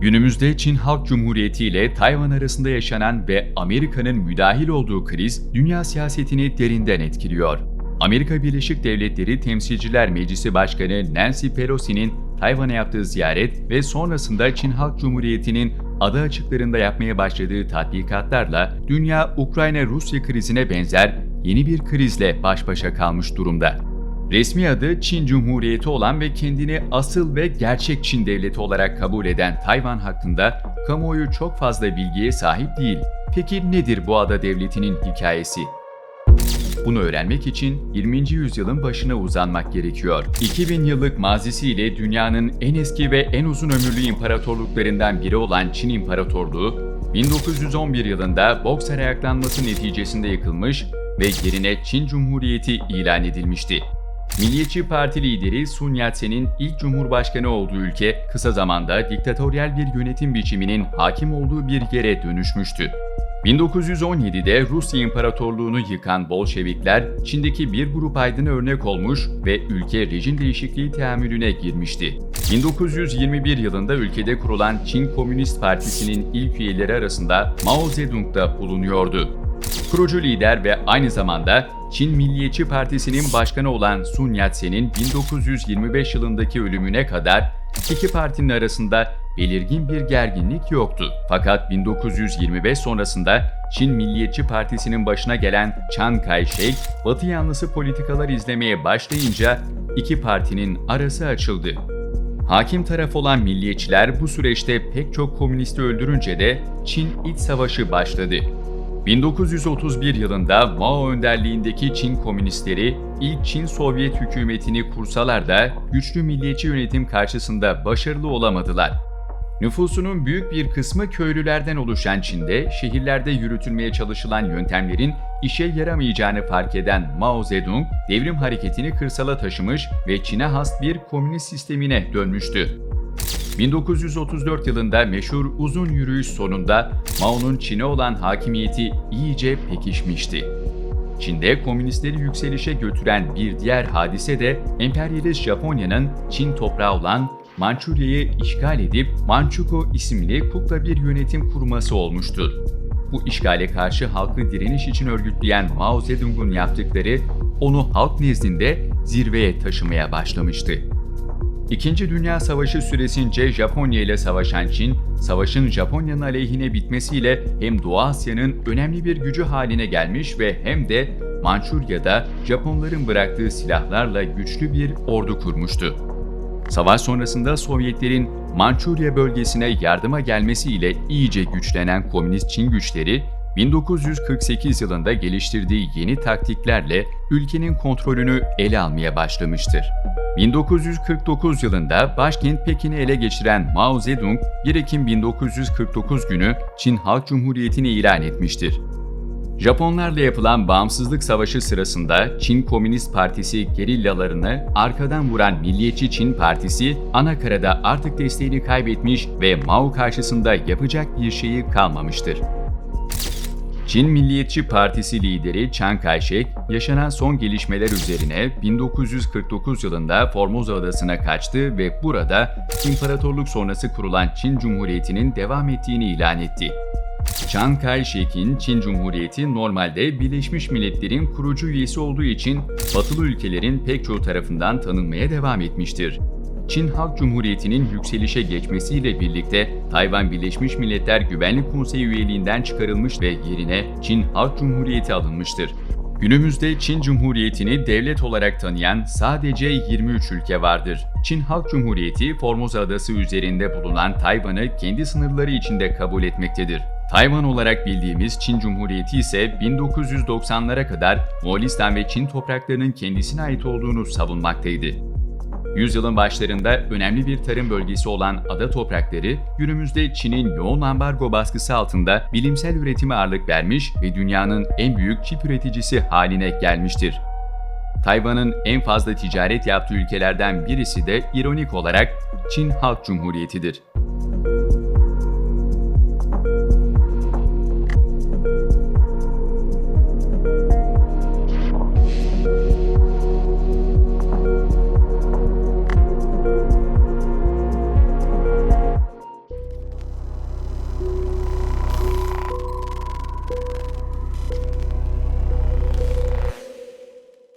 Günümüzde Çin Halk Cumhuriyeti ile Tayvan arasında yaşanan ve Amerika'nın müdahil olduğu kriz dünya siyasetini derinden etkiliyor. Amerika Birleşik Devletleri Temsilciler Meclisi Başkanı Nancy Pelosi'nin Tayvan'a yaptığı ziyaret ve sonrasında Çin Halk Cumhuriyeti'nin ada açıklarında yapmaya başladığı tatbikatlarla dünya Ukrayna-Rusya krizine benzer yeni bir krizle baş başa kalmış durumda. Resmi adı Çin Cumhuriyeti olan ve kendini asıl ve gerçek Çin devleti olarak kabul eden Tayvan hakkında kamuoyu çok fazla bilgiye sahip değil. Peki nedir bu ada devletinin hikayesi? Bunu öğrenmek için 20. yüzyılın başına uzanmak gerekiyor. 2000 yıllık mazisiyle dünyanın en eski ve en uzun ömürlü imparatorluklarından biri olan Çin İmparatorluğu, 1911 yılında Boxer ayaklanması neticesinde yıkılmış ve yerine Çin Cumhuriyeti ilan edilmişti. Milliyetçi Parti lideri Sun Yat-sen'in ilk cumhurbaşkanı olduğu ülke kısa zamanda diktatöryel bir yönetim biçiminin hakim olduğu bir yere dönüşmüştü. 1917'de Rusya İmparatorluğunu yıkan Bolşevikler, Çin'deki bir grup aydına örnek olmuş ve ülke rejim değişikliği teamülüne girmişti. 1921 yılında ülkede kurulan Çin Komünist Partisi'nin ilk üyeleri arasında Mao Zedong da bulunuyordu. Kurucu lider ve aynı zamanda Çin Milliyetçi Partisi'nin başkanı olan Sun Yat-sen'in 1925 yılındaki ölümüne kadar iki partinin arasında belirgin bir gerginlik yoktu. Fakat 1925 sonrasında Çin Milliyetçi Partisi'nin başına gelen Chiang Kai-shek, Batı yanlısı politikalar izlemeye başlayınca iki partinin arası açıldı. Hakim taraf olan milliyetçiler bu süreçte pek çok komünisti öldürünce de Çin İç Savaşı başladı. 1931 yılında Mao önderliğindeki Çin komünistleri ilk Çin Sovyet hükümetini kursalar da güçlü milliyetçi yönetim karşısında başarılı olamadılar. Nüfusunun büyük bir kısmı köylülerden oluşan Çin'de şehirlerde yürütülmeye çalışılan yöntemlerin işe yaramayacağını fark eden Mao Zedong, devrim hareketini kırsala taşımış ve Çin'e has bir komünist sistemine dönmüştü. 1934 yılında meşhur uzun yürüyüş sonunda Mao'nun Çin'e olan hakimiyeti iyice pekişmişti. Çin'de komünistleri yükselişe götüren bir diğer hadise de emperyalist Japonya'nın Çin toprağı olan Mançurya'yı işgal edip Manchukuo isimli kukla bir yönetim kurması olmuştur. Bu işgale karşı halkı direniş için örgütleyen Mao Zedong'un yaptıkları onu halk nezdinde zirveye taşımaya başlamıştı. İkinci Dünya Savaşı süresince Japonya ile savaşan Çin, savaşın Japonya'nın aleyhine bitmesiyle hem Doğu Asya'nın önemli bir gücü haline gelmiş ve hem de Mançurya'da Japonların bıraktığı silahlarla güçlü bir ordu kurmuştu. Savaş sonrasında Sovyetlerin Mançurya bölgesine yardıma gelmesiyle iyice güçlenen komünist Çin güçleri 1948 yılında geliştirdiği yeni taktiklerle ülkenin kontrolünü ele almaya başlamıştır. 1949 yılında başkent Pekin'i ele geçiren Mao Zedong, 1 Ekim 1949 günü Çin Halk Cumhuriyeti'ni ilan etmiştir. Japonlarla yapılan bağımsızlık savaşı sırasında Çin Komünist Partisi gerillalarını arkadan vuran Milliyetçi Çin Partisi anakarada artık desteğini kaybetmiş ve Mao karşısında yapacak bir şeyi kalmamıştır. Çin Milliyetçi Partisi lideri Chiang Kai-shek, yaşanan son gelişmeler üzerine 1949 yılında Formosa Adası'na kaçtı ve burada imparatorluk sonrası kurulan Çin Cumhuriyeti'nin devam ettiğini ilan etti. Chiang Kai-shek'in Çin Cumhuriyeti normalde Birleşmiş Milletler'in kurucu üyesi olduğu için batılı ülkelerin pek çoğu tarafından tanınmaya devam etmiştir. Çin Halk Cumhuriyeti'nin yükselişe geçmesiyle birlikte Tayvan Birleşmiş Milletler Güvenlik Konseyi üyeliğinden çıkarılmış ve yerine Çin Halk Cumhuriyeti alınmıştır. Günümüzde Çin Cumhuriyeti'ni devlet olarak tanıyan sadece 23 ülke vardır. Çin Halk Cumhuriyeti, Formosa Adası üzerinde bulunan Tayvan'ı kendi sınırları içinde kabul etmektedir. Tayvan olarak bildiğimiz Çin Cumhuriyeti ise 1990'lara kadar Moğolistan ve Çin topraklarının kendisine ait olduğunu savunmaktaydı. Yüzyılın başlarında önemli bir tarım bölgesi olan ada toprakları, günümüzde Çin'in yoğun ambargo baskısı altında bilimsel üretime ağırlık vermiş ve dünyanın en büyük çip üreticisi haline gelmiştir. Tayvan'ın en fazla ticaret yaptığı ülkelerden birisi de ironik olarak Çin Halk Cumhuriyeti'dir.